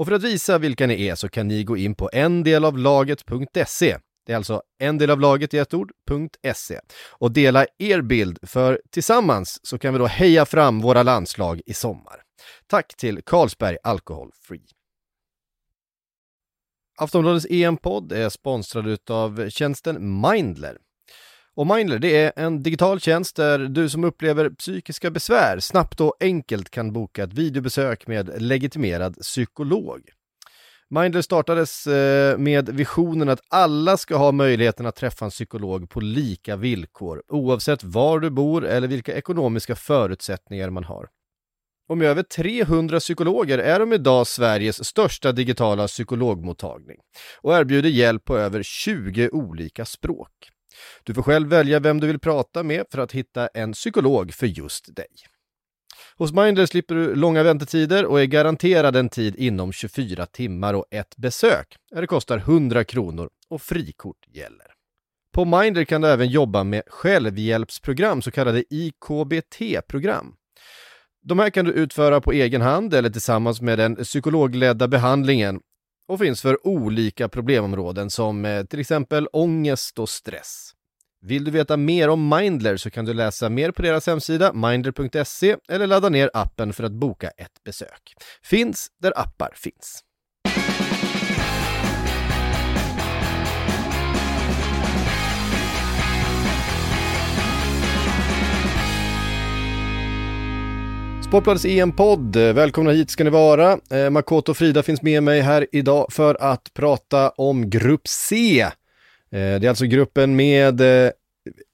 Och för att visa vilka ni är så kan ni gå in på endelavlaget.se. Det är alltså en del av laget i ett ord, .se. Och dela er bild, för tillsammans så kan vi då heja fram våra landslag i sommar. Tack till Carlsberg Alcohol Free. Aftonbladets EM-podd är sponsrad av tjänsten Mindler. Och Mindler, det är en digital tjänst där du som upplever psykiska besvär snabbt och enkelt kan boka ett videobesök med legitimerad psykolog. Mindler startades eh, med visionen att alla ska ha möjligheten att träffa en psykolog på lika villkor, oavsett var du bor eller vilka ekonomiska förutsättningar man har. Och med över 300 psykologer är de idag Sveriges största digitala psykologmottagning och erbjuder hjälp på över 20 olika språk. Du får själv välja vem du vill prata med för att hitta en psykolog för just dig. Hos Mindler slipper du långa väntetider och är garanterad en tid inom 24 timmar och ett besök. Det kostar 100 kronor och frikort gäller. På Mindler kan du även jobba med självhjälpsprogram, så kallade IKBT-program. De här kan du utföra på egen hand eller tillsammans med den psykologledda behandlingen och finns för olika problemområden som eh, till exempel ångest och stress. Vill du veta mer om Mindler så kan du läsa mer på deras hemsida mindler.se eller ladda ner appen för att boka ett besök. Finns där appar finns. Sportbladets EM-podd, eh, välkomna hit ska ni vara. Eh, Makoto och Frida finns med mig här idag för att prata om Grupp C. Eh, det är alltså gruppen med, eh,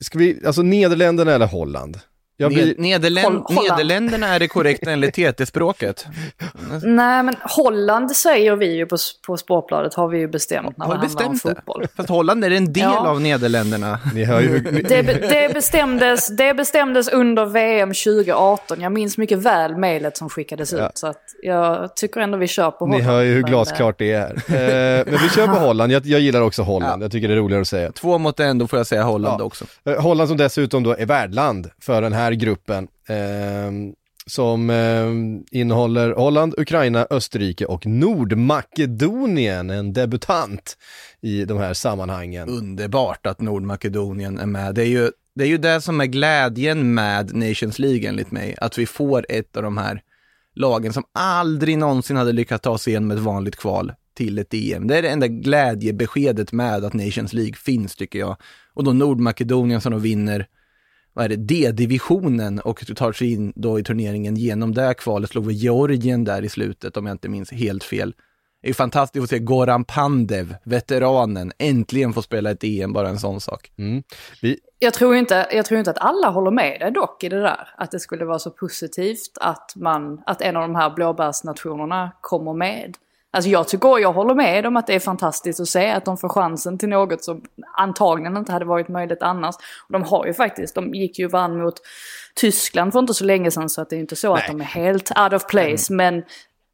ska vi, alltså Nederländerna eller Holland? Jag blir... Nederländ... Nederländerna är det korrekta enligt TT-språket. Nej, men Holland säger vi ju på, på Sportbladet, har vi ju bestämt när det handlar om fotboll. Det. Fast Holland är en del ja. av Nederländerna. Ni hör ju... det, det, bestämdes, det bestämdes under VM 2018. Jag minns mycket väl mejlet som skickades ja. ut. Så att jag tycker ändå vi kör på Holland. Ni hör ju hur glasklart det är. Eh, men vi kör på Holland. Jag, jag gillar också Holland. Ja. Jag tycker det är roligare att säga. Två mot en, då får jag säga Holland också. Eh, Holland som dessutom då är värdland för den här här gruppen eh, som eh, innehåller Holland, Ukraina, Österrike och Nordmakedonien, en debutant i de här sammanhangen. Underbart att Nordmakedonien är med. Det är ju det, är ju det som är glädjen med Nations League enligt mig, att vi får ett av de här lagen som aldrig någonsin hade lyckats ta sig igenom ett vanligt kval till ett EM. Det är det enda glädjebeskedet med att Nations League finns tycker jag. Och då Nordmakedonien som då vinner vad är det, D-divisionen och tar sig in då i turneringen genom det kvalet, slog vi Georgien där i slutet om jag inte minns helt fel. Det är fantastiskt att se Goran Pandev, veteranen, äntligen få spela ett EM, bara en sån sak. Mm. Vi... Jag, tror inte, jag tror inte att alla håller med dig dock i det där. Att det skulle vara så positivt att, man, att en av de här blåbärsnationerna kommer med. Alltså jag tycker, jag håller med om att det är fantastiskt att se att de får chansen till något som antagligen inte hade varit möjligt annars. Och de har ju faktiskt, de gick ju vann mot Tyskland för inte så länge sedan så att det är inte så Nej. att de är helt out of place. Mm. Men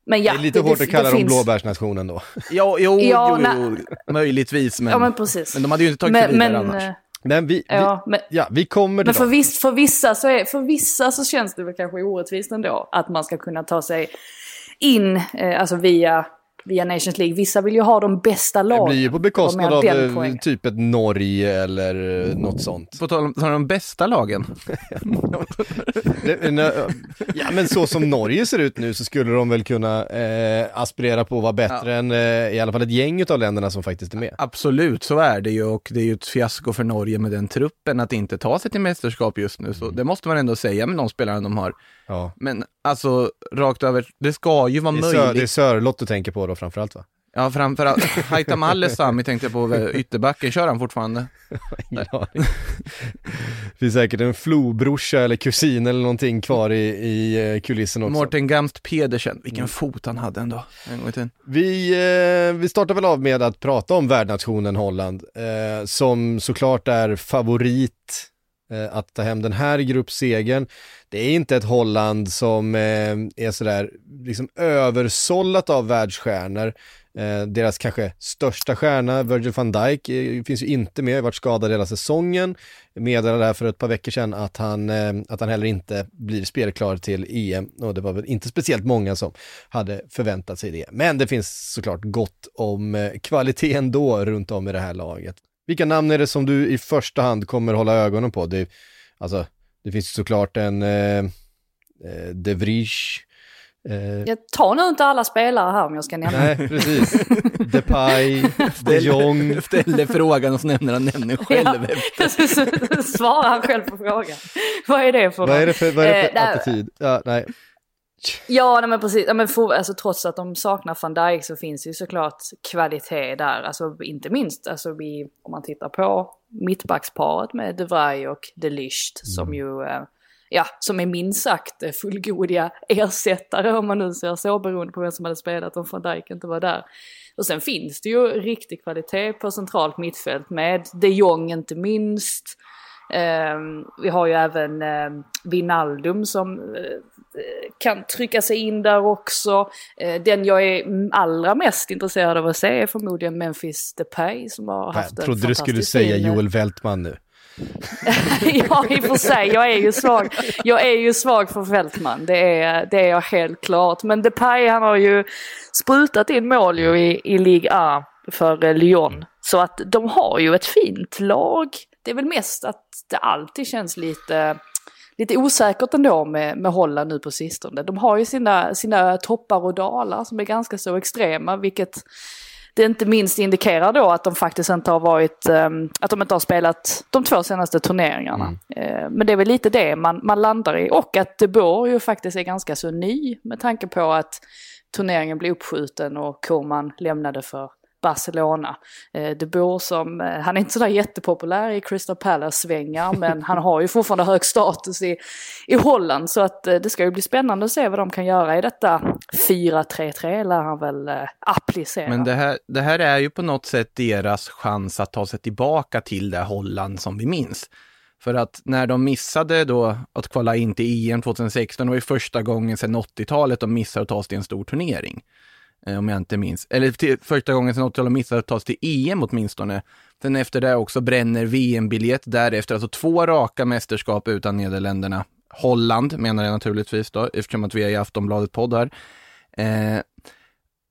men ja, det är lite det, hårt att kalla dem finns... blåbärsnationen då. Jo, jo, ja, jo, jo möjligtvis. Men, ja, men, precis. men de hade ju inte tagit men, sig vidare men, annars. Men vi, ja, men, ja, vi kommer Men för, viss, för, vissa så är, för vissa så känns det väl kanske orättvist ändå att man ska kunna ta sig in, eh, alltså via via Nations League. Vissa vill ju ha de bästa lagen. Det blir ju på bekostnad av eh, typ ett Norge eller eh, något sånt. På tal om de bästa lagen. ja men så som Norge ser ut nu så skulle de väl kunna eh, aspirera på att vara bättre ja. än eh, i alla fall ett gäng av länderna som faktiskt är med. Absolut, så är det ju och det är ju ett fiasko för Norge med den truppen att inte ta sig till mästerskap just nu. Så mm. det måste man ändå säga med de spelarna de har. Ja. Men alltså rakt över, det ska ju vara det möjligt. Sör, det är Sörlott du tänker på då framförallt va? Ja, framförallt Haitham Sami tänkte jag på, ytterbacken, kör han fortfarande? ja. finns säkert en flobrorsa eller kusin eller någonting kvar i, i eh, kulissen också. Mårten Gamst Pedersen, vilken mm. fot han hade ändå, en gång i tiden. Vi, eh, vi startar väl av med att prata om värdnationen Holland, eh, som såklart är favorit eh, att ta hem den här gruppsegen. Det är inte ett Holland som eh, är sådär liksom översållat av världsstjärnor. Eh, deras kanske största stjärna, Virgil van Dijk, eh, finns ju inte med, varit skadad hela säsongen. Meddelade där för ett par veckor sedan att han, eh, att han heller inte blir spelklar till EM och det var väl inte speciellt många som hade förväntat sig det. Men det finns såklart gott om eh, kvalitet ändå runt om i det här laget. Vilka namn är det som du i första hand kommer hålla ögonen på? Det, alltså, det finns såklart en eh, eh De Vries, Eh, jag tar nu inte alla spelare här om jag ska nämna. Nej, precis. Depay, de Jong. Ställde frågan och så nämner han nämner själv ja, efter. Svarar han själv på frågan. Vad är det för Vad är det för, vad är det för eh, attityd? Ja, nej. Ja, nej, men precis. Ja, men for, alltså, trots att de saknar van Dijk så finns det ju såklart kvalitet där. Alltså inte minst alltså, vi, om man tittar på mittbacksparet med De Vrij och De Ligt mm. som ju eh, ja, som är minst sagt fullgodiga ersättare om man nu ser så beroende på vem som hade spelat om van Dijk inte var där. Och sen finns det ju riktig kvalitet på centralt mittfält med de Jong inte minst. Um, vi har ju även um, Vinaldum som uh, kan trycka sig in där också. Uh, den jag är allra mest intresserad av att se är förmodligen Memphis Depay som har haft jag trodde du skulle säga Joel Weltman nu. ja, i och för sig. Jag är ju svag, jag är ju svag för Fältman. Det är, det är jag helt klart. Men Depay han har ju sprutat in mål ju i, i Ligue A för Lyon. Så att de har ju ett fint lag. Det är väl mest att det alltid känns lite, lite osäkert ändå med, med Holland nu på sistone. De har ju sina, sina toppar och dalar som är ganska så extrema, vilket det inte minst indikerar då att de faktiskt inte har varit, um, att de inte har spelat de två senaste turneringarna. Mm. Uh, men det är väl lite det man, man landar i och att De Boer ju faktiskt är ganska så ny med tanke på att turneringen blev uppskjuten och Koman lämnade för Barcelona. Eh, de Boer som, eh, han är inte sådär jättepopulär i Crystal Palace-svängar men han har ju fortfarande hög status i, i Holland så att eh, det ska ju bli spännande att se vad de kan göra i detta 4-3-3 lär han väl applicera. Men det här, det här är ju på något sätt deras chans att ta sig tillbaka till det Holland som vi minns. För att när de missade då att kvala in till EM 2016, det var ju första gången sedan 80-talet de missar att ta sig till en stor turnering. Eh, om jag inte minns. Eller till, första gången sedan 80-talet missade att ta sig till EM åtminstone. Sen efter det också bränner VM-biljett därefter, alltså två raka mästerskap utan Nederländerna. Holland menar jag naturligtvis då, eftersom att vi är i Aftonbladet podd här. Eh,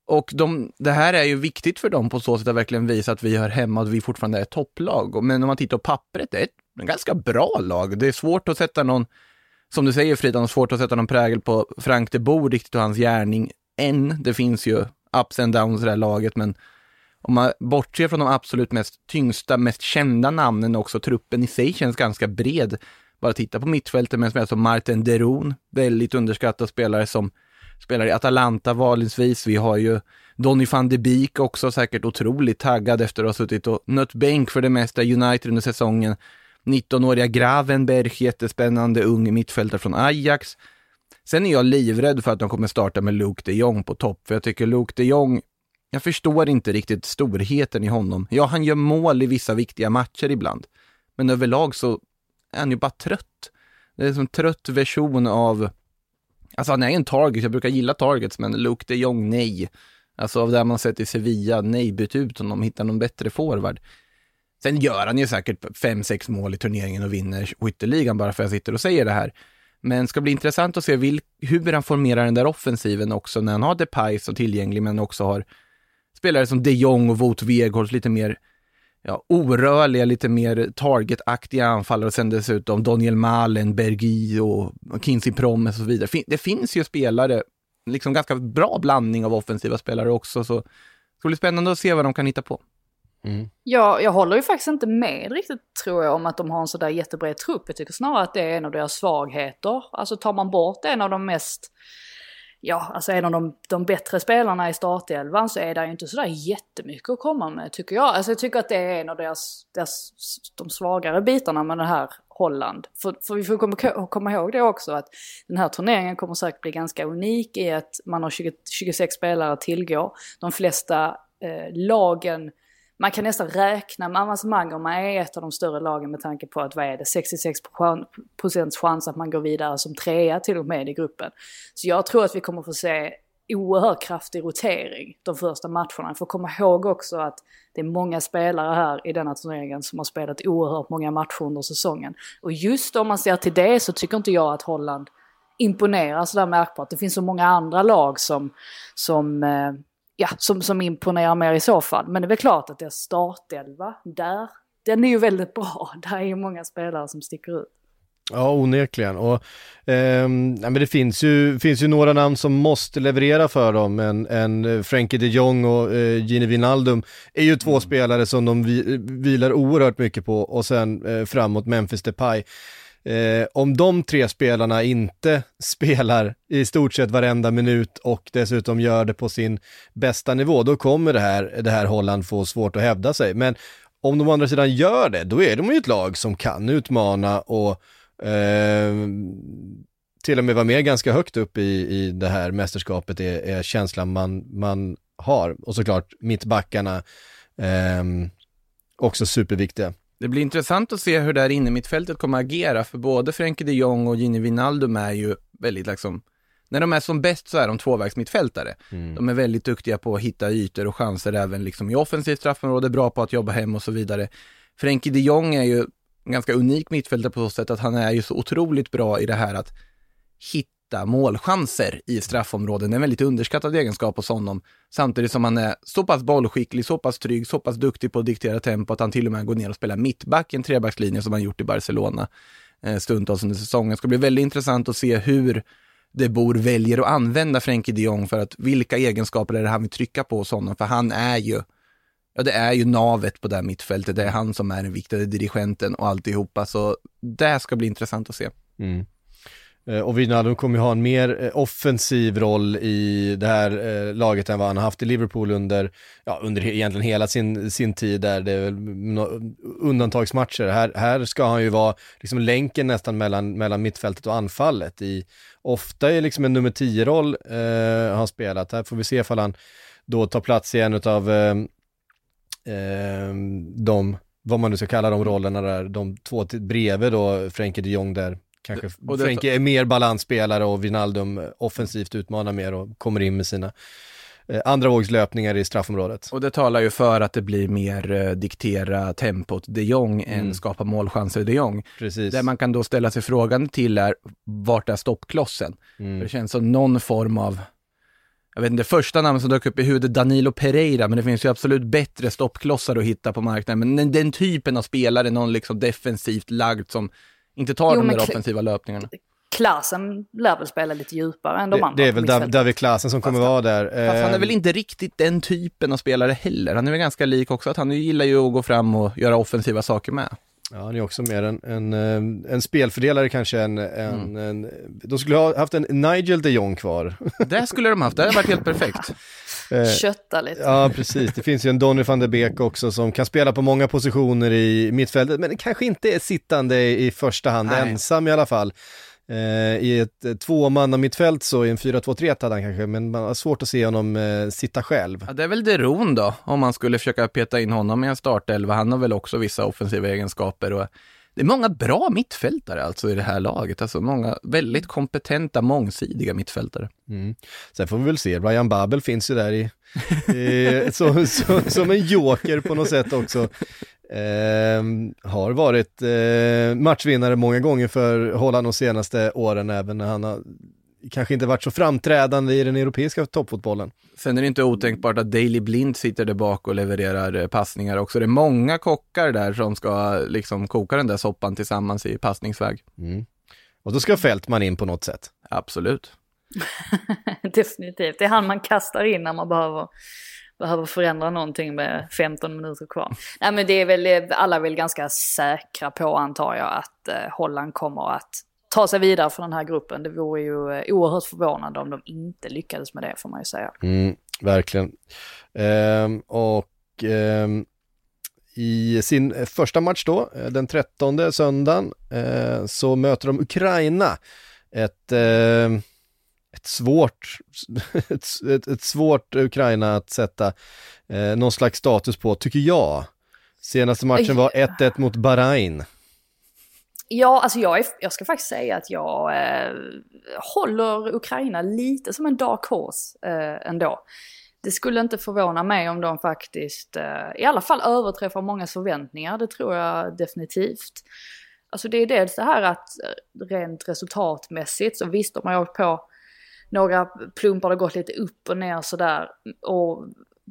och de, det här är ju viktigt för dem på så sätt att verkligen visa att vi hör hemma och att vi fortfarande är ett topplag. Men om man tittar på pappret, det är ett ganska bra lag. Det är svårt att sätta någon, som du säger Frida, svårt att sätta någon prägel på Frank de Boer riktigt och hans gärning än. Det finns ju ups and downs i det här laget, men om man bortser från de absolut mest tyngsta, mest kända namnen också, truppen i sig känns ganska bred. Bara titta på mittfältet med som som Martin Deron, väldigt underskattad spelare som spelar i Atalanta vanligtvis. Vi har ju Donny van de Beek också, säkert otroligt taggad efter att ha suttit och nött bänk för det mesta United under säsongen. 19-åriga Gravenberg, jättespännande ung mittfältare från Ajax. Sen är jag livrädd för att de kommer starta med Luke de Jong på topp, för jag tycker Luke de Jong, jag förstår inte riktigt storheten i honom. Ja, han gör mål i vissa viktiga matcher ibland, men överlag så är han ju bara trött. Det är en trött version av, alltså han är en target, jag brukar gilla targets, men Luke de Jong, nej. Alltså av det man sett i Sevilla, nej, byt ut honom, hitta någon bättre forward. Sen gör han ju säkert 5-6 mål i turneringen och vinner skytteligan bara för att jag sitter och säger det här. Men det ska bli intressant att se vil- hur han formerar den där offensiven också när han har Depay så tillgänglig men också har spelare som de Jong och Wout Weghorst lite mer ja, orörliga, lite mer targetaktiga anfallare och sen dessutom Daniel Malen, Bergi och Kinsey Promes och så vidare. Det finns ju spelare, liksom ganska bra blandning av offensiva spelare också så det ska bli spännande att se vad de kan hitta på. Mm. Jag håller ju faktiskt inte med riktigt tror jag om att de har en sådär jättebred trupp. Jag tycker snarare att det är en av deras svagheter. Alltså tar man bort en av de mest, ja alltså en av de, de bättre spelarna i startelvan så är det ju inte sådär jättemycket att komma med tycker jag. Alltså jag tycker att det är en av deras, deras de svagare bitarna med det här Holland. För, för vi får komma, komma ihåg det också att den här turneringen kommer säkert bli ganska unik i att man har 20, 26 spelare att tillgå. De flesta eh, lagen man kan nästan räkna med avancemang om man är ett av de större lagen med tanke på att vad är det, 66 procents chans att man går vidare som trea till och med i gruppen. Så jag tror att vi kommer få se oerhört kraftig rotering de första matcherna. Får komma ihåg också att det är många spelare här i denna turneringen som har spelat oerhört många matcher under säsongen. Och just om man ser till det så tycker inte jag att Holland imponerar sådär märkbart. Det finns så många andra lag som, som eh, ja, som, som imponerar mer i så fall. Men det är väl klart att det är startelva, där, den är ju väldigt bra. Där är ju många spelare som sticker ut. Ja, onekligen. Och, eh, men det finns ju, finns ju några namn som måste leverera för dem. En, en Frenkie de Jong och eh, Gini Wijnaldum är ju två mm. spelare som de vi, vilar oerhört mycket på och sen eh, framåt Memphis Depay. Eh, om de tre spelarna inte spelar i stort sett varenda minut och dessutom gör det på sin bästa nivå, då kommer det här, det här Holland få svårt att hävda sig. Men om de å andra sidan gör det, då är de ju ett lag som kan utmana och eh, till och med vara med ganska högt upp i, i det här mästerskapet är, är känslan man, man har. Och såklart mittbackarna eh, också superviktiga. Det blir intressant att se hur det här inne mittfältet kommer att agera, för både Frenkie de Jong och Gini Wijnaldum är ju väldigt liksom, när de är som bäst så är de tvåvägsmittfältare. Mm. De är väldigt duktiga på att hitta ytor och chanser även liksom i offensivt straffområde, bra på att jobba hem och så vidare. Frenkie de Jong är ju en ganska unik mittfältare på så sätt att han är ju så otroligt bra i det här att hitta hitta målchanser i straffområden. Det är en väldigt underskattad egenskap hos honom. Samtidigt som han är så pass bollskicklig, så pass trygg, så pass duktig på att diktera tempo att han till och med går ner och spelar mittback i en trebackslinje som han gjort i Barcelona eh, stundtals under säsongen. Det ska bli väldigt intressant att se hur De Boer väljer att använda Frenkie de Jong för att vilka egenskaper är det han vill trycka på hos honom? För han är ju Ja, det är ju navet på det här mittfältet. Det är han som är den viktiga dirigenten och alltihopa. Så det ska bli intressant att se. Mm. Eh, och Wijnaldum kommer ju ha en mer eh, offensiv roll i det här eh, laget än vad han har haft i Liverpool under, ja, under egentligen hela sin, sin tid där. Det är väl undantagsmatcher. Här, här ska han ju vara liksom länken nästan mellan, mellan mittfältet och anfallet. I, ofta är liksom en nummer 10-roll eh, han spelat. Här får vi se ifall han då tar plats i en av eh, eh, de, vad man nu ska kalla de rollerna där, de två bredvid då, Frenkie de Jong där Kanske och det, Frenkie är mer balansspelare och Wijnaldum offensivt utmanar mer och kommer in med sina eh, andra vågslöpningar i straffområdet. Och det talar ju för att det blir mer eh, diktera tempot de Jong mm. än skapa målchanser de Jong. Precis. Det man kan då ställa sig frågan till är, vart är stoppklossen? Mm. det känns som någon form av jag vet inte, första namnet som dök upp i huvudet, Danilo Pereira, men det finns ju absolut bättre stoppklossar att hitta på marknaden. Men den, den typen av spelare, någon liksom defensivt lagd som inte tar jo, de där offensiva löpningarna. Klassen lär väl spela lite djupare än de det, andra. Det är väl David, David Klasen som kommer fast, vara där. Fast han är eh, väl inte riktigt den typen av spelare heller. Han är väl ganska lik också, att han gillar ju att gå fram och göra offensiva saker med. Ja, han är också mer en, en, eh, en spelfördelare kanske än en, mm. en, de skulle ha haft en Nigel de Jong kvar. Det skulle de haft, det hade varit helt perfekt. Eh, Kötta lite. Ja, precis. Det finns ju en Donny van der Beek också som kan spela på många positioner i mittfältet, men kanske inte är sittande i första hand, Nej. ensam i alla fall. Eh, I ett eh, tvåmanna mittfält så i en 4-2-3 hade han kanske, men man har svårt att se honom eh, sitta själv. Ja, det är väl Deron då, om man skulle försöka peta in honom i en startelva. Han har väl också vissa offensiva egenskaper och det är många bra mittfältare alltså i det här laget, alltså många väldigt kompetenta, mångsidiga mittfältare. Mm. Sen får vi väl se, Ryan Babel finns ju där i, i så, så, som en joker på något sätt också. Eh, har varit eh, matchvinnare många gånger för Holland de senaste åren, även när han har kanske inte varit så framträdande i den europeiska toppfotbollen. Sen är det inte otänkbart att Daley Blind sitter där bak och levererar eh, passningar också. Det är många kockar där som ska liksom koka den där soppan tillsammans i passningsväg. Mm. Och då ska Fältman in på något sätt. Absolut. Definitivt. Det är han man kastar in när man behöver, behöver förändra någonting med 15 minuter kvar. Nej men det är väl, alla är väl ganska säkra på antar jag att eh, Holland kommer att ta sig vidare från den här gruppen. Det vore ju eh, oerhört förvånande om de inte lyckades med det får man ju säga. Mm, verkligen. Ehm, och ehm, I sin första match då, eh, den 13 söndagen, eh, så möter de Ukraina. Ett, eh, ett svårt, ett, ett, svårt Ukraina att sätta eh, någon slags status på, tycker jag. Senaste matchen var 1-1 mot Bahrain. Ja, alltså jag, är, jag ska faktiskt säga att jag eh, håller Ukraina lite som en dark horse eh, ändå. Det skulle inte förvåna mig om de faktiskt eh, i alla fall överträffar många förväntningar, det tror jag definitivt. Alltså det är dels det här att eh, rent resultatmässigt så visst de har åkt på några plumpar har gått lite upp och ner sådär. Och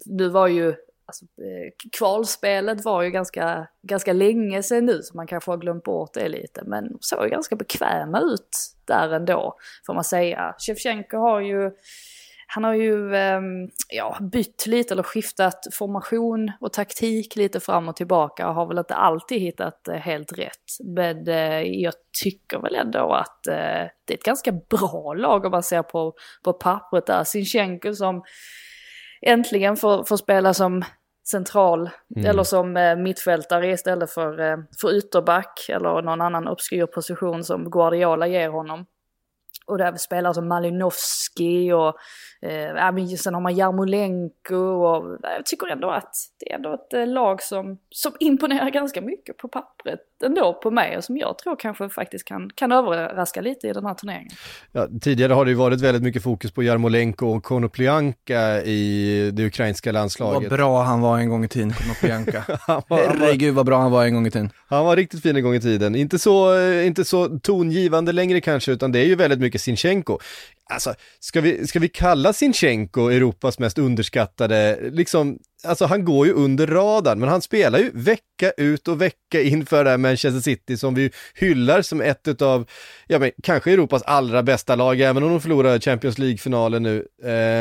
nu var ju alltså, eh, kvalspelet var ju ganska, ganska länge sedan nu så man kanske har glömt bort det lite. Men såg ganska bekväma ut där ändå får man säga. Shevchenko har ju han har ju eh, ja, bytt lite eller skiftat formation och taktik lite fram och tillbaka och har väl inte alltid hittat eh, helt rätt. Men eh, jag tycker väl ändå att eh, det är ett ganska bra lag om man ser på, på pappret där. Sinchenko som äntligen får, får spela som central mm. eller som eh, mittfältare istället för, eh, för ytterback eller någon annan obskyr position som Guardiola ger honom. Och det är spelare som Malinowski och eh, sen har man Jarmolenko och jag tycker ändå att det är ändå ett eh, lag som, som imponerar ganska mycket på pappret ändå på mig och som jag tror kanske faktiskt kan, kan överraska lite i den här turneringen. Ja, tidigare har det ju varit väldigt mycket fokus på Jarmolenko och Konoplyanka i det ukrainska landslaget. Vad bra han var en gång i tiden, Konoplyanka. Herregud vad bra han var en gång i tiden. Han var riktigt fin en gång i tiden. Inte så, eh, inte så tongivande längre kanske, utan det är ju väldigt mycket Sinchenko. Alltså, ska vi, ska vi kalla Sinchenko Europas mest underskattade, liksom, alltså han går ju under radarn, men han spelar ju vecka ut och vecka in för det här Manchester City som vi hyllar som ett av, ja men kanske Europas allra bästa lag, även om de förlorar Champions League-finalen nu.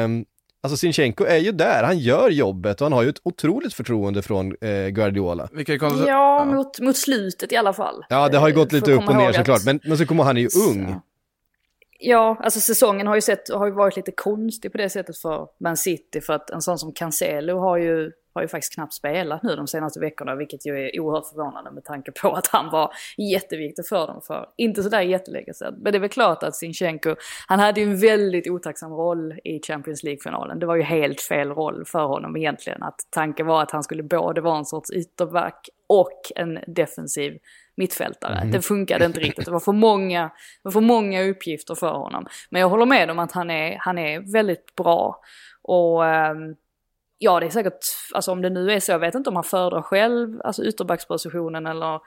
Um, Alltså Sinchenko är ju där, han gör jobbet och han har ju ett otroligt förtroende från eh, Guardiola. Ja, ja. Mot, mot slutet i alla fall. Ja, det har ju gått lite upp och ner såklart, men, men så kommer han är ju ung. Ja, alltså säsongen har ju, sett, har ju varit lite konstig på det sättet för Man City. För att en sån som Cancelo har ju, har ju faktiskt knappt spelat nu de senaste veckorna. Vilket ju är oerhört förvånande med tanke på att han var jätteviktig för dem för inte sådär jättelänge sedan. Men det är väl klart att Sinchenko, han hade ju en väldigt otacksam roll i Champions League-finalen. Det var ju helt fel roll för honom egentligen. Att tanken var att han skulle både vara en sorts ytterback och en defensiv mittfältare. Mm. Det funkade inte riktigt, det var för många, det var för många uppgifter för honom. Men jag håller med om att han är, han är väldigt bra. Och um, ja, det är säkert, alltså om det nu är så, jag vet inte om han föredrar själv, alltså ytterbackspositionen eller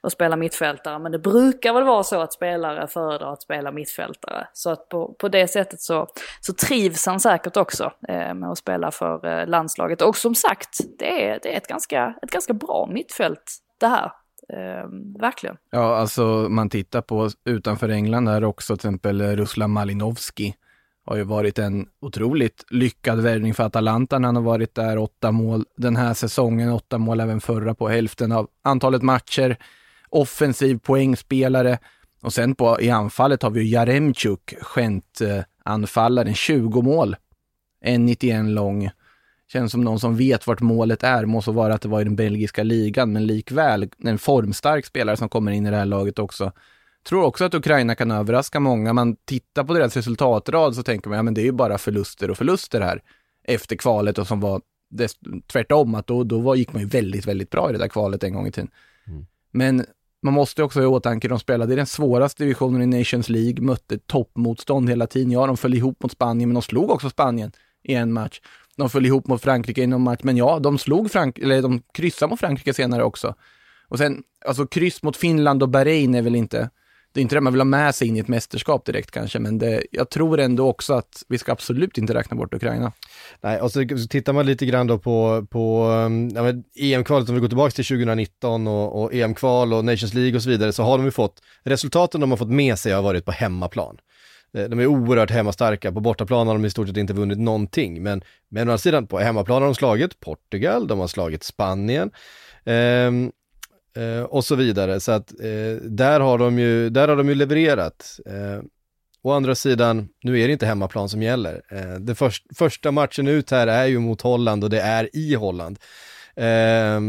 att spela mittfältare. Men det brukar väl vara så att spelare föredrar att spela mittfältare. Så att på, på det sättet så, så trivs han säkert också eh, med att spela för eh, landslaget. Och som sagt, det är, det är ett, ganska, ett ganska bra mittfält det här. Eh, verkligen. Ja, alltså man tittar på utanför England där också till exempel Ruslan Malinovski har ju varit en otroligt lyckad värvning för Atalanta när han har varit där. Åtta mål den här säsongen, åtta mål även förra på hälften av antalet matcher. Offensiv poängspelare. Och sen på, i anfallet har vi ju Jaremchuk, anfallaren 20 mål. 1,91 lång. Känns som någon som vet vart målet är, måste vara att det var i den belgiska ligan, men likväl en formstark spelare som kommer in i det här laget också. Tror också att Ukraina kan överraska många. Man tittar på deras resultatrad så tänker man, ja men det är ju bara förluster och förluster här efter kvalet och som var dess, tvärtom, att då, då var, gick man ju väldigt, väldigt bra i det där kvalet en gång i tiden. Mm. Men man måste också ha i åtanke, de spelade i den svåraste divisionen i Nations League, mötte toppmotstånd hela tiden. Ja, de föll ihop mot Spanien, men de slog också Spanien i en match. De föll ihop mot Frankrike i någon match, men ja, de slog Frank eller de kryssade mot Frankrike senare också. Och sen, alltså kryss mot Finland och Bahrain är väl inte, det är inte det man vill ha med sig in i ett mästerskap direkt kanske, men det, jag tror ändå också att vi ska absolut inte räkna bort Ukraina. Nej, och så, så tittar man lite grann då på, på um, ja, EM-kvalet, om vi går tillbaka till 2019 och, och EM-kval och Nations League och så vidare, så har de ju fått, resultaten de har fått med sig har varit på hemmaplan. Eh, de är oerhört hemmastarka, på bortaplan har de i stort sett inte vunnit någonting, men, men å andra sidan på hemmaplan har de slagit Portugal, de har slagit Spanien ehm, eh, och så vidare, så att eh, där, har de ju, där har de ju levererat. Eh, å andra sidan, nu är det inte hemmaplan som gäller. Eh, den för, första matchen ut här är ju mot Holland och det är i Holland. Eh,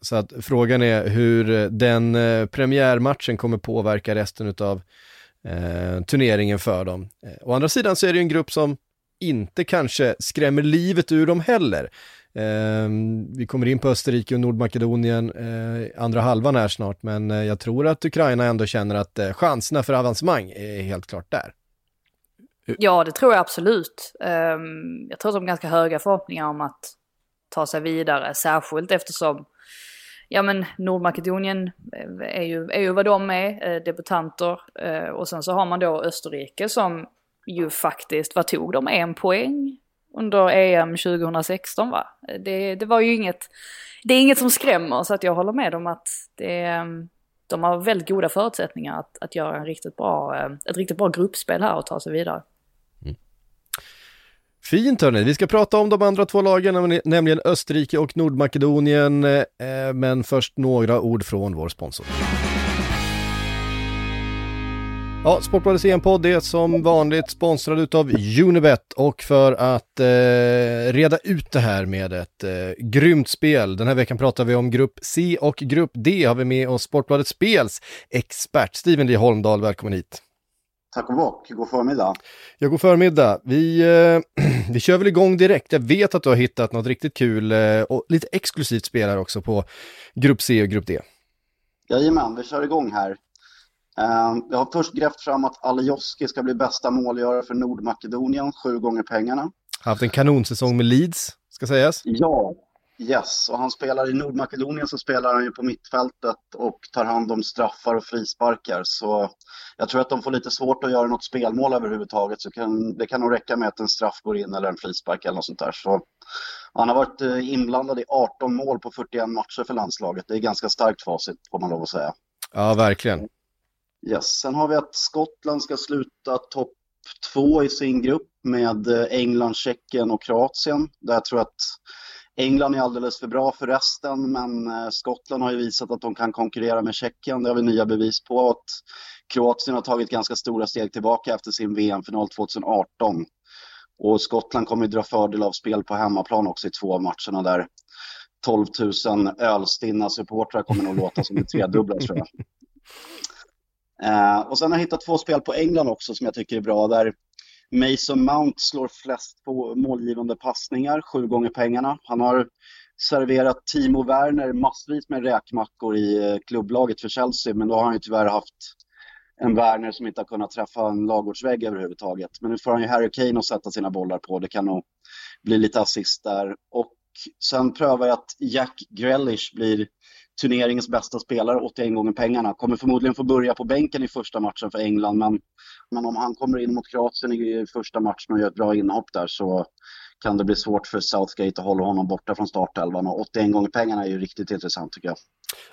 Så att frågan är hur den eh, premiärmatchen kommer påverka resten av eh, turneringen för dem. Eh, å andra sidan så är det ju en grupp som inte kanske skrämmer livet ur dem heller. Eh, vi kommer in på Österrike och Nordmakedonien eh, andra halvan här snart, men eh, jag tror att Ukraina ändå känner att eh, chanserna för avancemang är helt klart där. Ja, det tror jag absolut. Ehm, jag tror att de har ganska höga förhoppningar om att ta sig vidare, särskilt eftersom ja men Nordmakedonien eh, är ju, är ju vad de är, eh, debutanter. Eh, och sen så har man då Österrike som ju faktiskt, vad tog de, en poäng under EM 2016 va? Det, det var ju inget, det är inget som skrämmer så att jag håller med om att det, ehm, de har väldigt goda förutsättningar att, att göra en riktigt bra, ehm, ett riktigt bra gruppspel här och ta sig vidare. Mm. Fint hörni, vi ska prata om de andra två lagen, nämligen Österrike och Nordmakedonien. Eh, men först några ord från vår sponsor. Ja, Sportbladets EM-podd är som vanligt sponsrad utav Unibet och för att eh, reda ut det här med ett eh, grymt spel. Den här veckan pratar vi om grupp C och grupp D har vi med oss Sportbladets Spels expert Steven Lee Holmdahl, välkommen hit. Tack och bock, god förmiddag. Ja, god förmiddag. Vi, eh, vi kör väl igång direkt. Jag vet att du har hittat något riktigt kul eh, och lite exklusivt spel här också på Grupp C och Grupp D. Jajamän, vi kör igång här. Uh, jag har först grävt fram att Alioski ska bli bästa målgörare för Nordmakedonien, sju gånger pengarna. Haft en kanonsäsong med Leeds, ska sägas. Ja, Yes, och han spelar i Nordmakedonien så spelar han ju på mittfältet och tar hand om straffar och frisparkar. Så jag tror att de får lite svårt att göra något spelmål överhuvudtaget. Så kan, det kan nog räcka med att en straff går in eller en frispark eller något sånt där. Så han har varit eh, inblandad i 18 mål på 41 matcher för landslaget. Det är ganska starkt facit får man lov att säga. Ja, verkligen. Yes, sen har vi att Skottland ska sluta topp två i sin grupp med eh, England, Tjeckien och Kroatien. Där jag tror att England är alldeles för bra för resten, men eh, Skottland har ju visat att de kan konkurrera med Tjeckien. Det har vi nya bevis på. Att Kroatien har tagit ganska stora steg tillbaka efter sin VM-final 2018. Och Skottland kommer att dra fördel av spel på hemmaplan också i två av matcherna där 12 000 ölstinna supportrar kommer nog låta som en tredubbla tror jag. Eh, och sen har jag hittat två spel på England också som jag tycker är bra. Där Mason Mount slår flest på målgivande passningar, sju gånger pengarna. Han har serverat Timo Werner massvis med räkmackor i eh, klubblaget för Chelsea, men då har han ju tyvärr haft en Werner som inte har kunnat träffa en lagårdsvägg överhuvudtaget. Men nu får han ju Harry Kane att sätta sina bollar på. Det kan nog bli lite assist där. Och sen prövar jag att Jack Grealish blir turneringens bästa spelare, 81 gånger pengarna. Kommer förmodligen få börja på bänken i första matchen för England, men, men om han kommer in mot Kroatien i första matchen och gör ett bra inhopp där så kan det bli svårt för Southgate att hålla honom borta från startelvan. Och 81 gånger pengarna är ju riktigt intressant tycker jag.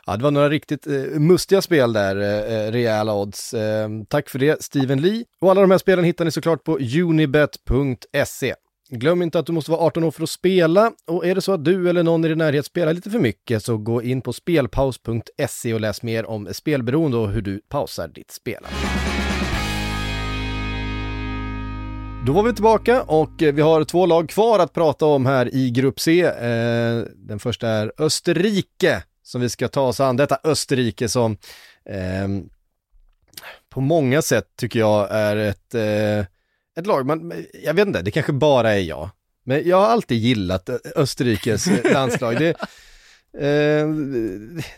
Ja, det var några riktigt eh, mustiga spel där, eh, eh rejäla odds. Eh, tack för det, Steven Lee. Och alla de här spelen hittar ni såklart på unibet.se. Glöm inte att du måste vara 18 år för att spela och är det så att du eller någon i din närhet spelar lite för mycket så gå in på spelpaus.se och läs mer om spelberoende och hur du pausar ditt spelande. Då var vi tillbaka och vi har två lag kvar att prata om här i Grupp C. Eh, den första är Österrike som vi ska ta oss an. Detta Österrike som eh, på många sätt tycker jag är ett eh, ett lag, man, jag vet inte, det kanske bara är jag. Men jag har alltid gillat Österrikes landslag. Det, eh,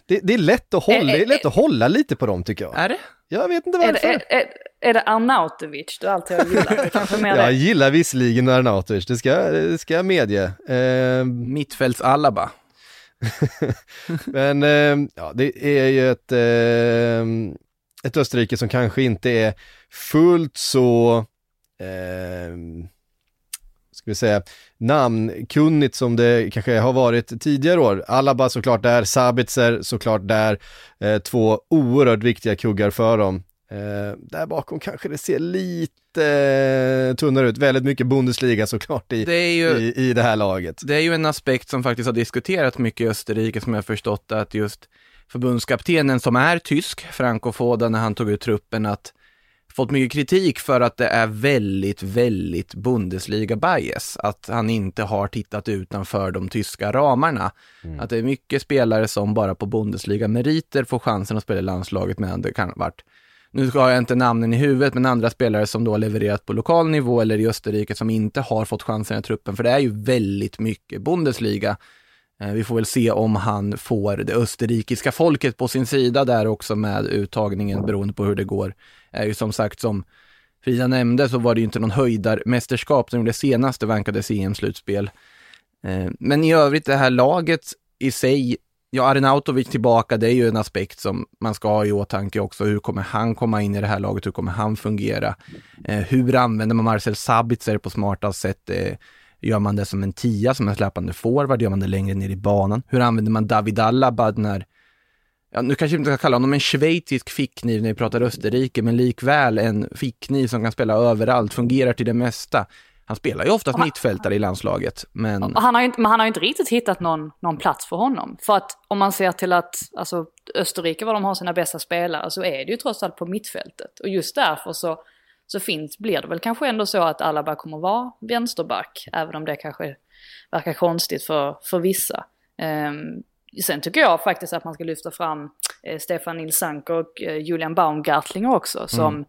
det, det, är lätt att hålla, det är lätt att hålla lite på dem tycker jag. Är det? Jag vet inte varför. Är det, är, är det Arnautovic du alltid har gillat? kanske mer jag gillar visserligen Arnautovic, det ska, det ska jag medge. Eh, Mittfälts Alaba. Men eh, ja, det är ju ett, eh, ett Österrike som kanske inte är fullt så eh, ska vi säga, namnkunnigt som det kanske har varit tidigare år. Alaba såklart där, Sabitzer såklart där, eh, två oerhört viktiga kuggar för dem. Eh, där bakom kanske det ser lite eh, tunnare ut, väldigt mycket Bundesliga såklart i det, ju, i, i det här laget. Det är ju en aspekt som faktiskt har diskuterats mycket i Österrike som jag förstått att just förbundskaptenen som är tysk, Franco Foda, när han tog ut truppen, att fått mycket kritik för att det är väldigt, väldigt Bundesliga-bias. Att han inte har tittat utanför de tyska ramarna. Mm. Att det är mycket spelare som bara på Bundesliga-meriter får chansen att spela i landslaget medan det kan varit nu har jag inte namnen i huvudet, men andra spelare som då har levererat på lokal nivå eller i Österrike som inte har fått chansen i truppen, för det är ju väldigt mycket Bundesliga. Eh, vi får väl se om han får det österrikiska folket på sin sida där också med uttagningen beroende på hur det går. Är ju som sagt som Frida nämnde så var det ju inte någon höjdarmästerskap som gjorde senaste vankades EM-slutspel. Eh, men i övrigt det här laget i sig Ja, Arnautovic tillbaka, det är ju en aspekt som man ska ha i åtanke också. Hur kommer han komma in i det här laget? Hur kommer han fungera? Eh, hur använder man Marcel Sabitzer på smartast sätt? Eh, gör man det som en tia, som en släpande forward? Gör man det längre ner i banan? Hur använder man David Alaba när Ja, nu kanske vi inte ska kalla honom en schweizisk fickkniv när vi pratar Österrike, men likväl en fickkniv som kan spela överallt, fungerar till det mesta. Han spelar ju oftast mittfältare i landslaget, men... Han har ju inte, men han har ju inte riktigt hittat någon, någon plats för honom. För att om man ser till att alltså, Österrike, var de har sina bästa spelare, så är det ju trots allt på mittfältet. Och just därför så, så finns, blir det väl kanske ändå så att Alaba kommer vara vänsterback, även om det kanske verkar konstigt för, för vissa. Um, sen tycker jag faktiskt att man ska lyfta fram eh, Stefan Nilsank och eh, Julian Baumgartlinger också, som mm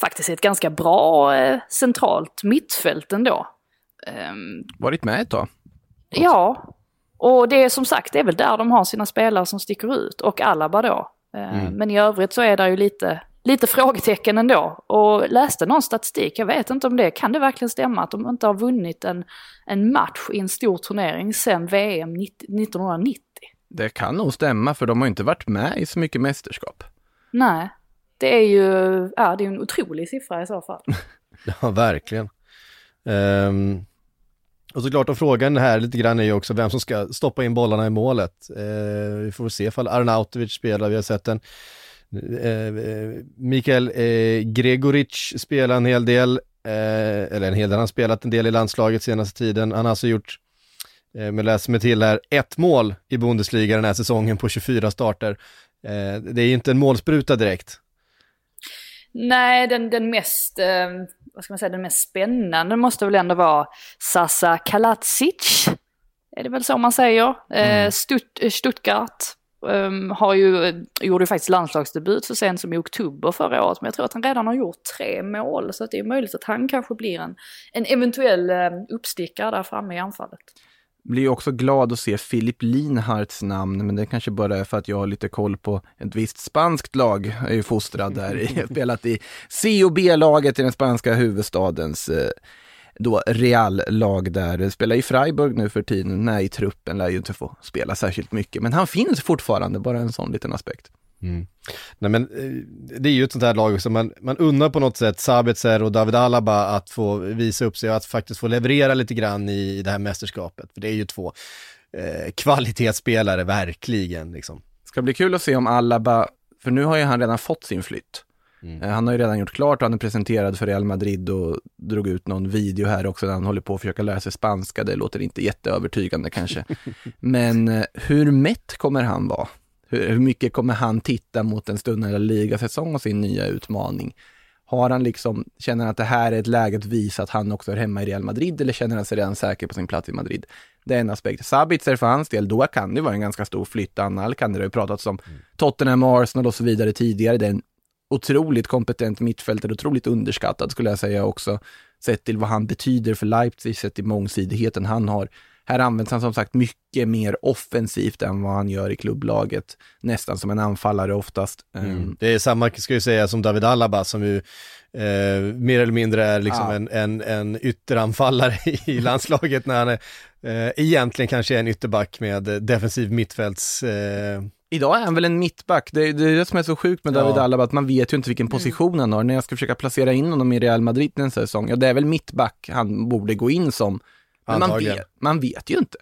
faktiskt ett ganska bra eh, centralt mittfält ändå. Um, Varit med ett tag? Ja, och det är som sagt, det är väl där de har sina spelare som sticker ut, och Alaba då. Uh, mm. Men i övrigt så är det ju lite, lite frågetecken ändå. Och läste någon statistik, jag vet inte om det, kan det verkligen stämma att de inte har vunnit en, en match i en stor turnering sedan VM 1990? Det kan nog stämma, för de har inte varit med i så mycket mästerskap. Nej. Det är ju, ja det är en otrolig siffra i så fall. ja, verkligen. Um, och såklart, och frågan här lite grann är ju också vem som ska stoppa in bollarna i målet. Uh, vi får se ifall Arnautovic spelar, vi har sett en Mikael uh, Gregoric spela en hel del, eller en hel del, han har spelat en del i landslaget senaste tiden. Han har alltså gjort men läser mig till här, ett mål i Bundesliga den här säsongen på 24 starter. det är ju inte en målspruta direkt. Nej, den, den mest, eh, vad ska man säga, den mest spännande måste väl ändå vara Sasa Kalacic. Är det väl så man säger? Eh, mm. Stutt, Stuttgart um, har ju, gjorde ju faktiskt landslagsdebut så sent som i oktober förra året. Men jag tror att han redan har gjort tre mål. Så det är möjligt att han kanske blir en, en eventuell um, uppstickare där framme i anfallet blir också glad att se Filip Linharts namn, men det kanske bara är för att jag har lite koll på ett visst spanskt lag. Jag är ju fostrad där, spelat i C och B-laget i den spanska huvudstadens eh, då Real-lag där. Spelar i Freiburg nu för tiden, nej i truppen lär ju inte få spela särskilt mycket, men han finns fortfarande, bara en sån liten aspekt. Mm. Nej men eh, det är ju ett sånt här lag som man, man undrar på något sätt Sabitzer och David Alaba att få visa upp sig och att faktiskt få leverera lite grann i det här mästerskapet. För det är ju två eh, kvalitetsspelare verkligen liksom. Ska bli kul att se om Alaba, för nu har ju han redan fått sin flytt. Mm. Eh, han har ju redan gjort klart och han är presenterad för Real Madrid och drog ut någon video här också där han håller på att försöka lära sig spanska. Det låter inte jätteövertygande kanske. Men eh, hur mätt kommer han vara? Hur, mycket kommer han titta mot en stundande ligasäsong och sin nya utmaning? Har han liksom, känner han att det här är ett läge att visa att han också är hemma i Real Madrid eller känner han sig redan säker på sin plats i Madrid? Det är en aspekt. Sabitzer för hans del, då kan det vara en ganska stor flytt. Det, det har ju pratats om mm. Tottenham, Arsenal och så vidare tidigare. Det är en otroligt kompetent mittfältare, otroligt underskattad skulle jag säga också. Sett till vad han betyder för Leipzig, sett till mångsidigheten han har. Här används han som sagt mycket mer offensivt än vad han gör i klubblaget. Nästan som en anfallare oftast. Mm. Ehm. Det är samma, ska jag säga, som David Alaba som ju eh, mer eller mindre är liksom ja. en, en, en ytteranfallare i landslaget när han är, eh, egentligen kanske är en ytterback med defensiv mittfälts eh, Idag är han väl en mittback. Det är, det är det som är så sjukt med David ja. Alaba, att man vet ju inte vilken position han har. När jag ska försöka placera in honom i Real Madrid en säsong, ja det är väl mittback han borde gå in som. Men man vet, man vet ju inte.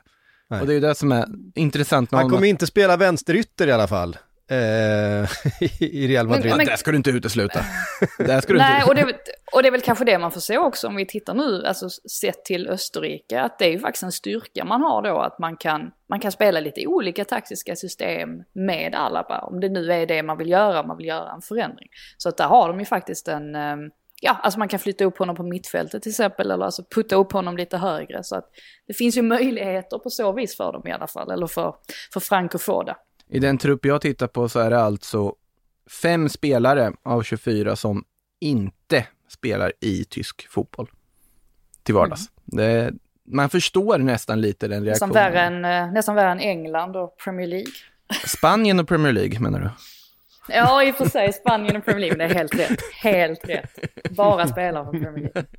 Nej. Och det är ju det som är intressant. Han kommer inte spela vänsterytter i alla fall. Eh, i Real Madrid. Men- men- det ska du inte utesluta. det ska du Nej, inte och det, och det är väl kanske det man får se också om vi tittar nu, alltså sett till Österrike, att det är ju faktiskt en styrka man har då, att man kan, man kan spela lite olika taktiska system med Alaba, om det nu är det man vill göra, om man vill göra en förändring. Så att där har de ju faktiskt en, eh, ja, alltså man kan flytta upp honom på mittfältet till exempel, eller alltså putta upp honom lite högre, så att det finns ju möjligheter på så vis för dem i alla fall, eller för, för Frank att få det. I den trupp jag tittar på så är det alltså fem spelare av 24 som inte spelar i tysk fotboll till vardags. Det, man förstår nästan lite den Nästan reaktionen. värre, än, eh, nästan värre än England och Premier League. Spanien och Premier League menar du? Ja, i och för sig Spanien och Premier League, det är helt rätt. Helt rätt. Bara spelare från Premier League.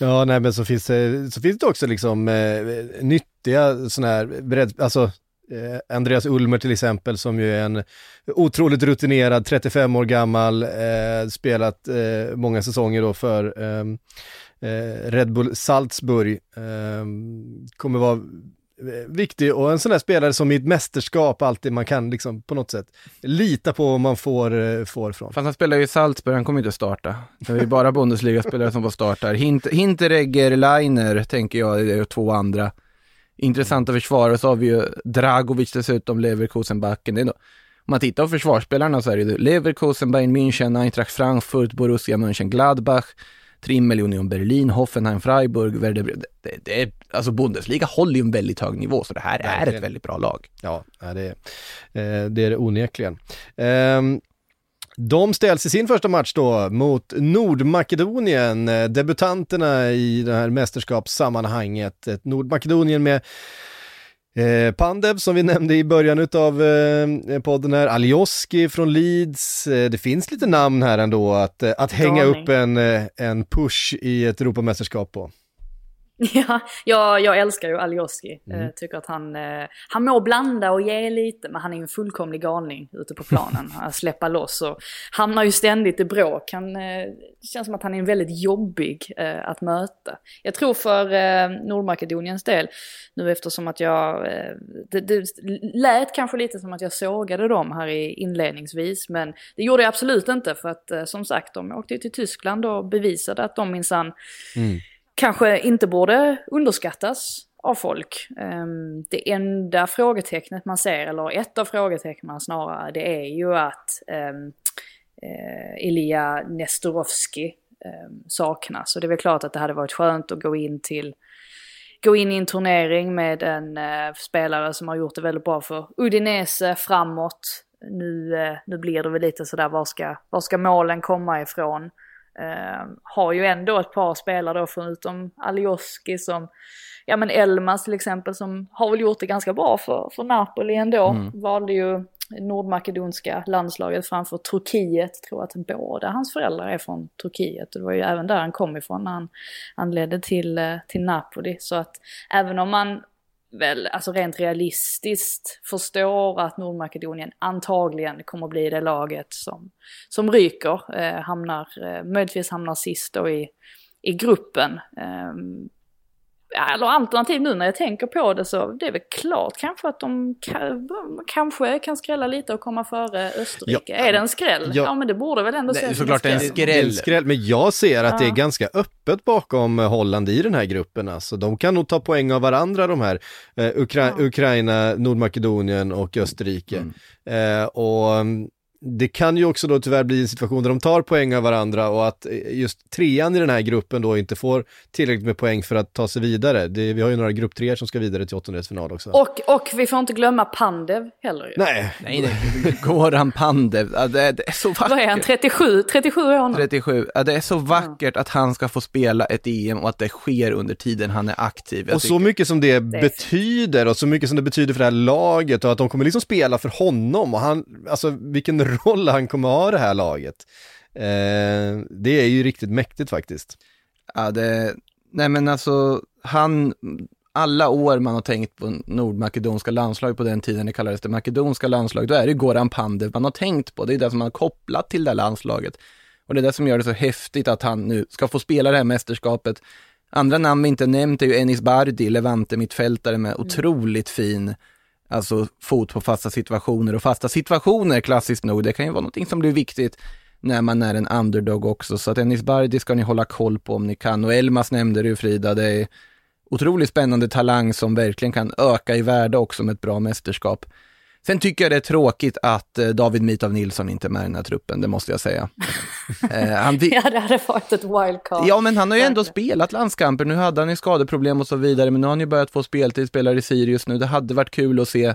Ja, nej men så finns det, så finns det också liksom eh, nyttiga sådana här, beredd, alltså eh, Andreas Ulmer till exempel som ju är en otroligt rutinerad, 35 år gammal, eh, spelat eh, många säsonger då för ehm, eh, Red Bull Salzburg. Ehm, kommer vara eh, viktig och en sån där spelare som i ett mästerskap alltid man kan liksom på något sätt lita på vad man får, eh, får från. Fast han spelar ju i Salzburg, han kommer inte starta. Det är ju bara Bundesliga-spelare som får starta. Hint, Hinteregger, Leiner, tänker jag, är två andra. Intressanta försvarare, så har vi ju Dragovic dessutom, Leverkusen-backen. Det är nog- Om man tittar på försvarsspelarna så är det Leverkusen, Bayern München, Eintracht Frankfurt, Borussia Mönchengladbach, Trimmel, Union Berlin, Hoffenheim, Freiburg, Werder det, det är, Alltså Bundesliga håller ju en väldigt hög nivå, så det här är Verkligen. ett väldigt bra lag. Ja, det, är, eh, det är det onekligen. Ehm, de ställs i sin första match då mot Nordmakedonien, eh, debutanterna i det här mästerskapssammanhanget. Ett Nordmakedonien med eh, Pandev som vi nämnde i början av eh, podden här, Alioski från Leeds. Eh, det finns lite namn här ändå att, eh, att hänga upp en, eh, en push i ett Europamästerskap på. Ja, jag, jag älskar ju Alioski. Mm. Eh, tycker att han, eh, han må blanda och ge lite, men han är ju en fullkomlig galning ute på planen. Han släpper loss och hamnar ju ständigt i bråk. Han, eh, det känns som att han är väldigt jobbig eh, att möta. Jag tror för eh, Nordmakedoniens del, nu eftersom att jag, eh, det, det lät kanske lite som att jag sågade dem här i inledningsvis, men det gjorde jag absolut inte för att eh, som sagt, de åkte ju till Tyskland och bevisade att de minsann kanske inte borde underskattas av folk. Ehm, det enda frågetecknet man ser, eller ett av frågetecknen snarare, det är ju att ehm, eh, Ilija Nestorovski ehm, saknas. Och det är väl klart att det hade varit skönt att gå in till gå in i en turnering med en eh, spelare som har gjort det väldigt bra för Udinese framåt. Nu, eh, nu blir det väl lite sådär, var ska, var ska målen komma ifrån? Eh, har ju ändå ett par spelare då förutom Alioski som, ja men Elmas till exempel som har väl gjort det ganska bra för, för Napoli ändå. Valde ju nordmakedonska landslaget framför Turkiet. Tror att båda hans föräldrar är från Turkiet. Det var ju även där han kom ifrån när han, han ledde till, eh, till Napoli. Så att även om man väl, alltså rent realistiskt förstår att Nordmakedonien antagligen kommer att bli det laget som, som ryker, eh, hamnar, eh, möjligtvis hamnar sist då i, i gruppen. Eh, eller alternativ nu när jag tänker på det så det är väl klart kanske att de kan, kanske kan skrälla lite och komma före Österrike. Ja. är det en skräll? Ja. Ja, men det borde väl ändå ses som såklart det är en skräll. skräll. Det är en skräll, men jag ser att det är Ja. ganska öppet bakom eh, Holland i den här gruppen. Alltså, de kan nog ta poäng av varandra de här, eh, Ukra- Ja. Ukraina, Nordmakedonien och Österrike. Eh, och mm, det kan ju också då tyvärr bli en situation där de tar poäng av varandra och att eh, just trean i den här gruppen då inte får tillräckligt med poäng för att ta sig vidare. Det, vi har ju några grupptreor som ska vidare till åttondelsfinal också. Och, och vi får inte glömma Pandev heller ju. Nej, Nej, det Goran Pandev, ja, det, det är så vackert. Vad är han, 37? 37 år nu. 37. Ja, det är så vackert att han ska få spela ett EM och att det sker under tiden han är aktiv. Jag och så tycker- mycket som det är betyder och så mycket som det betyder för det här laget och att de kommer liksom spela för honom och han, alltså vilken roll han kommer ha det här laget. Eh, det är ju riktigt mäktigt faktiskt. Ja, det, nej men alltså, han, alla år man har tänkt på nordmakedonska landslag på den tiden det kallades det makedonska landslag, då är det Goran Pandev man har tänkt på. Det är det som man har kopplat till det här landslaget. Och det är det som gör det så häftigt att han nu ska få spela det här mästerskapet. Andra namn vi inte nämnt är ju Enis Bardi, Levante mittfältare med otroligt fin Alltså fot på fasta situationer och fasta situationer, klassiskt nog, det kan ju vara någonting som blir viktigt när man är en underdog också. Så att Enis Bardi ska ni hålla koll på om ni kan. Och Elmas nämnde du Frida, det är otroligt spännande talang som verkligen kan öka i värde också med ett bra mästerskap. Sen tycker jag det är tråkigt att eh, David Mitov Nilsson inte är med i den här truppen, det måste jag säga. eh, han... ja, det hade varit ett wildcard. Ja, men han har ju ändå spelat landskamper. Nu hade han ju skadeproblem och så vidare, men nu har han ju börjat få speltid, spelar i Sirius nu. Det hade varit kul att se,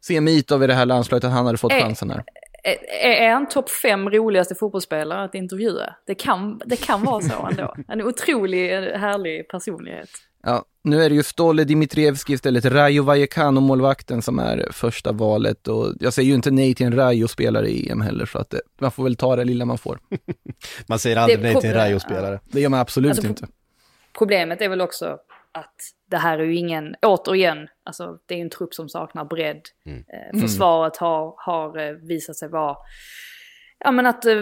se Mitov i det här landslaget, att han hade fått eh, chansen här. Är, är han topp fem roligaste fotbollsspelare att intervjua? Det kan, det kan vara så ändå. En otrolig härlig personlighet. Ja, nu är det ju Ståle Dimitrievski istället, Rayo Vallecano-målvakten som är första valet och jag säger ju inte nej till en Rayo-spelare i EM heller så att det, man får väl ta det lilla man får. man säger aldrig nej till en Rayo-spelare. Det gör man absolut alltså, inte. Problemet är väl också att det här är ju ingen, återigen, alltså det är ju en trupp som saknar bredd. Mm. Eh, försvaret har, har eh, visat sig vara ja men att eh,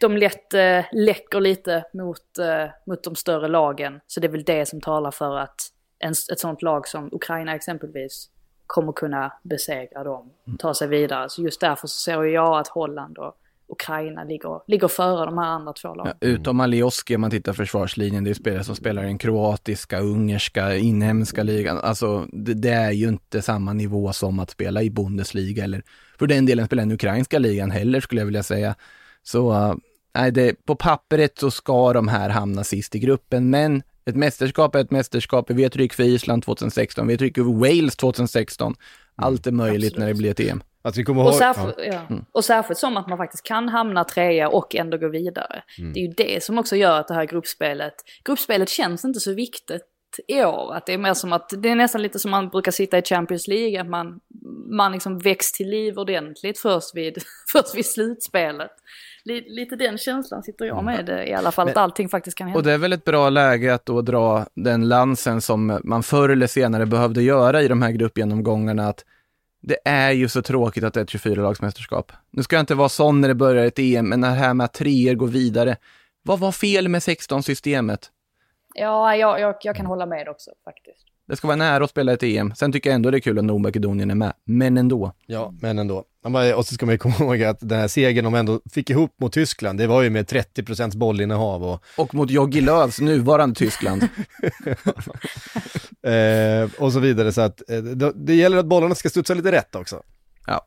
de lätt eh, läcker lite mot, eh, mot de större lagen. Så det är väl det som talar för att en, ett sånt lag som Ukraina exempelvis kommer kunna besegra dem, ta sig vidare. Så just därför så ser jag att Holland och Ukraina ligger, ligger före de här andra två lagen. Ja, utom Alioski om man tittar försvarslinjen, det är spelare som spelar i den kroatiska, ungerska, inhemska ligan. Alltså det, det, är ju inte samma nivå som att spela i Bundesliga eller för den delen spela i den ukrainska ligan heller skulle jag vilja säga. Så uh, nej, det, på pappret så ska de här hamna sist i gruppen, men ett mästerskap är ett mästerskap. Vi vet hur det gick för Island 2016, vi vet hur det gick för Wales 2016. Allt är möjligt Absolut. när det blir ett EM. Att vi kommer och, särskilt, ja. Ja. Mm. och särskilt som att man faktiskt kan hamna trea och ändå gå vidare. Mm. Det är ju det som också gör att det här gruppspelet, gruppspelet känns inte så viktigt i år. Att det är mer som att, det är nästan lite som man brukar sitta i Champions League, att man, man liksom väcks till liv ordentligt först vid, först vid slutspelet. Lite den känslan sitter jag med i alla fall, Men, att allting faktiskt kan hända. Och det är väl ett bra läge att då dra den lansen som man förr eller senare behövde göra i de här gruppgenomgångarna, att det är ju så tråkigt att det är ett 24-lagsmästerskap. Nu ska jag inte vara sån när det börjar ett EM, men det här med att treor går vidare. Vad var fel med 16-systemet? Ja, jag, jag, jag kan hålla med också faktiskt. Det ska vara nära att spela ett EM. Sen tycker jag ändå det är kul att Nordmakedonien är med. Men ändå. Ja, men ändå. Och så ska man ju komma ihåg att den här segern de ändå fick ihop mot Tyskland, det var ju med 30% bollinnehav och... Och mot Jogi Lööfs nuvarande Tyskland. eh, och så vidare, så att eh, det, det, gäller att bollarna ska studsa lite rätt också. Ja.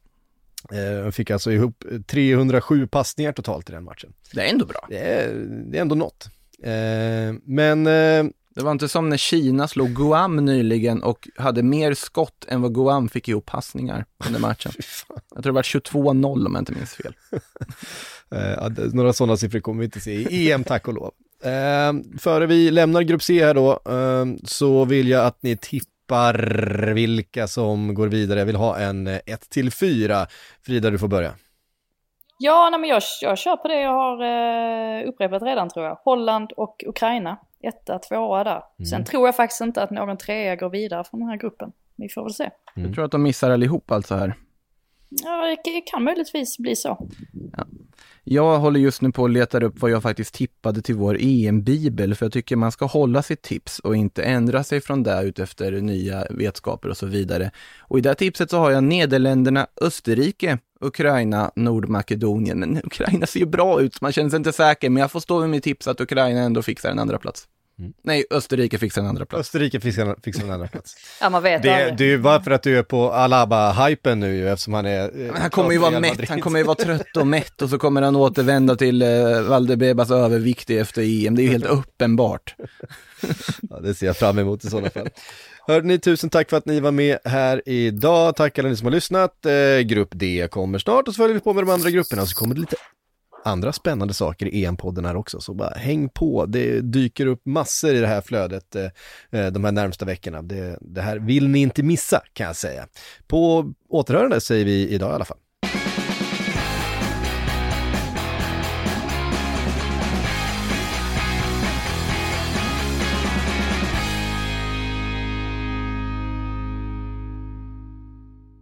Eh, de fick alltså ihop 307 passningar totalt i den matchen. Det är ändå bra. Det är, det är ändå något. Eh, men eh, det var inte som när Kina slog Guam nyligen och hade mer skott än vad Guam fick ihop passningar under matchen. Jag tror det var 22-0 om jag inte minns fel. eh, några sådana siffror kommer vi inte se i EM, tack och lov. Eh, före vi lämnar grupp C här då, eh, så vill jag att ni tippar vilka som går vidare. Jag vill ha en 1 till 4. Frida, du får börja. Ja, nej, men jag, jag kör på det jag har eh, upprepat redan tror jag. Holland och Ukraina. Etta, tvåa där. Mm. Sen tror jag faktiskt inte att någon trea går vidare från den här gruppen. Vi får väl se. Mm. Du tror att de missar allihop alltså här? Ja, det kan möjligtvis bli så. Ja. Jag håller just nu på att leta upp vad jag faktiskt tippade till vår EM-bibel, för jag tycker man ska hålla sitt tips och inte ändra sig från det utefter nya vetskaper och så vidare. Och i det här tipset så har jag Nederländerna, Österrike, Ukraina, Nordmakedonien. Men Ukraina ser ju bra ut, man känner sig inte säker, men jag får stå med mitt tips att Ukraina ändå fixar en andra plats. Mm. Nej, Österrike fixar en andra plats. Österrike fixar, fixar en andra plats. ja, man vet det. Det är bara för att du är på Alaba-hypen nu ju, eftersom han är... Men han kommer ju vara mätt, han kommer ju vara trött och mätt och så kommer han återvända till eh, Valdebebas övervikt efter EM. Det är ju helt uppenbart. ja, det ser jag fram emot i sådana fall. Hörde ni, tusen tack för att ni var med här idag. Tack alla ni som har lyssnat. Eh, grupp D kommer snart och så följer vi på med de andra grupperna och så kommer det lite andra spännande saker i EM-podden här också, så bara häng på. Det dyker upp massor i det här flödet eh, eh de här närmsta veckorna. Det, det här vill ni inte missa kan jag säga. På återhörande säger vi idag i alla fall.